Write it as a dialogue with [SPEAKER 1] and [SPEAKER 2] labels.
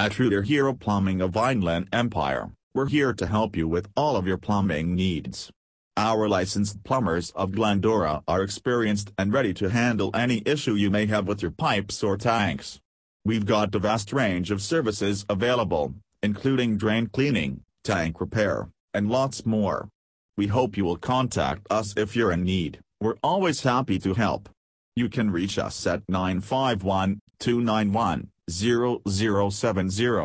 [SPEAKER 1] At Rooter Hero Plumbing of Inland Empire, we're here to help you with all of your plumbing needs. Our licensed plumbers of Glendora are experienced and ready to handle any issue you may have with your pipes or tanks. We've got a vast range of services available, including drain cleaning, tank repair, and lots more. We hope you will contact us if you're in need. We're always happy to help. You can reach us at 951 291 0070